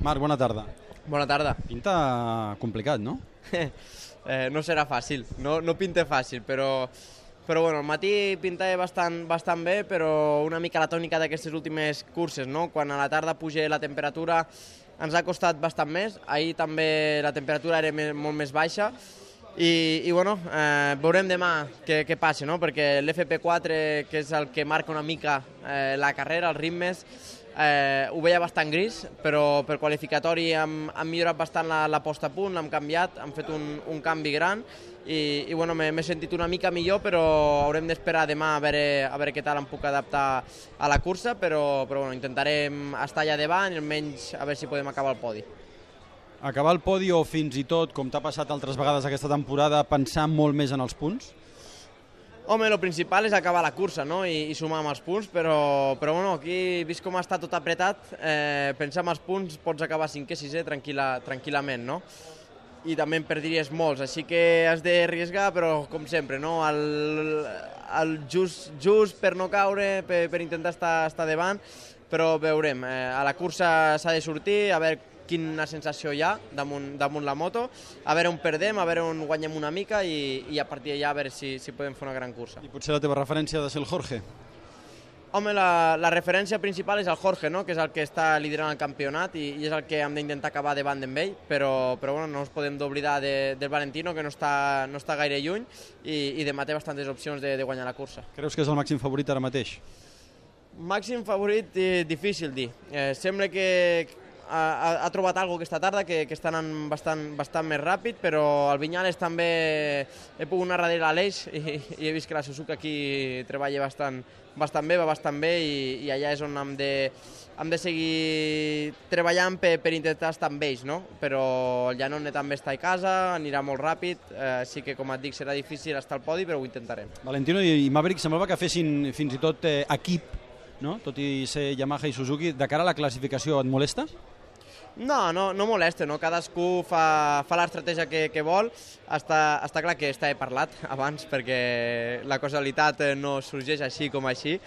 Marc, bona tarda. Bona tarda. Pinta complicat, no? eh, no serà fàcil, no, no pinta fàcil, però, però bueno, al matí pintava bastant, bastant bé, però una mica la tònica d'aquestes últimes curses, no? Quan a la tarda puja la temperatura ens ha costat bastant més, ahir també la temperatura era molt més baixa, i, i bueno, eh, veurem demà què, què passa, no? perquè l'FP4, que és el que marca una mica eh, la carrera, els ritmes, eh, ho veia bastant gris, però per qualificatori hem, hem millorat bastant la, la posta a punt, l'hem canviat, hem fet un, un canvi gran i, i bueno, m'he sentit una mica millor, però haurem d'esperar demà a veure, a veure què tal em puc adaptar a la cursa, però, però bueno, intentarem estar allà davant i almenys a veure si podem acabar el podi. Acabar el podi o fins i tot, com t'ha passat altres vegades aquesta temporada, pensar molt més en els punts? Home, el principal és acabar la cursa no? I, i sumar amb els punts, però, però bueno, aquí, vist com està tot apretat, eh, pensar en els punts pots acabar 5è, 6è tranquil·la, tranquil·lament, no? I també en perdries molts, així que has d'arriesgar, però com sempre, no? El, el just, just per no caure, per, per intentar estar, estar davant, però veurem. Eh, a la cursa s'ha de sortir, a veure quina sensació hi ha damunt, damunt la moto, a veure on perdem, a veure on guanyem una mica i, i a partir d'allà a veure si, si podem fer una gran cursa. I potser la teva referència ha de ser el Jorge? Home, la, la referència principal és el Jorge, no? que és el que està liderant el campionat i, i és el que hem d'intentar acabar davant d'en ell, però, però bueno, no ens podem d'oblidar de, del Valentino, que no està, no està gaire lluny i, i demà té bastantes opcions de, de guanyar la cursa. Creus que és el màxim favorit ara mateix? Màxim favorit, eh, difícil dir. Eh, sembla que ha, ha, trobat algo aquesta tarda que, que està anant bastant, bastant més ràpid, però al Vinyales també he pogut anar darrere a l'Eix i, i he vist que la Suzuka aquí treballa bastant, bastant bé, va bastant bé i, i allà és on hem de, hem de seguir treballant per, per intentar estar amb ells, no? Però el Llanonet també està a casa, anirà molt ràpid, eh, així que com et dic serà difícil estar al podi, però ho intentarem. Valentino i Maverick semblava que fessin fins i tot eh, equip, no? tot i ser Yamaha i Suzuki. De cara a la classificació, et molesta? No, no, no molesta, no? cadascú fa, fa l'estratègia que, que vol. Està, està clar que està parlat abans perquè la causalitat eh, no sorgeix així com així,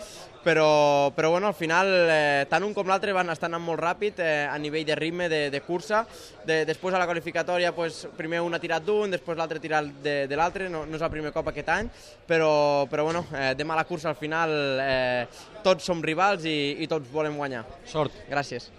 però, però bueno, al final eh, tant un com l'altre van estar anant molt ràpid eh, a nivell de ritme de, de cursa. De, després a la qualificatòria pues, primer un ha tirat d'un, després l'altre ha tirat de, de l'altre, no, no és el primer cop aquest any, però, però bueno, eh, demà la cursa al final eh, tots som rivals i, i tots volem guanyar. Sort. Gràcies.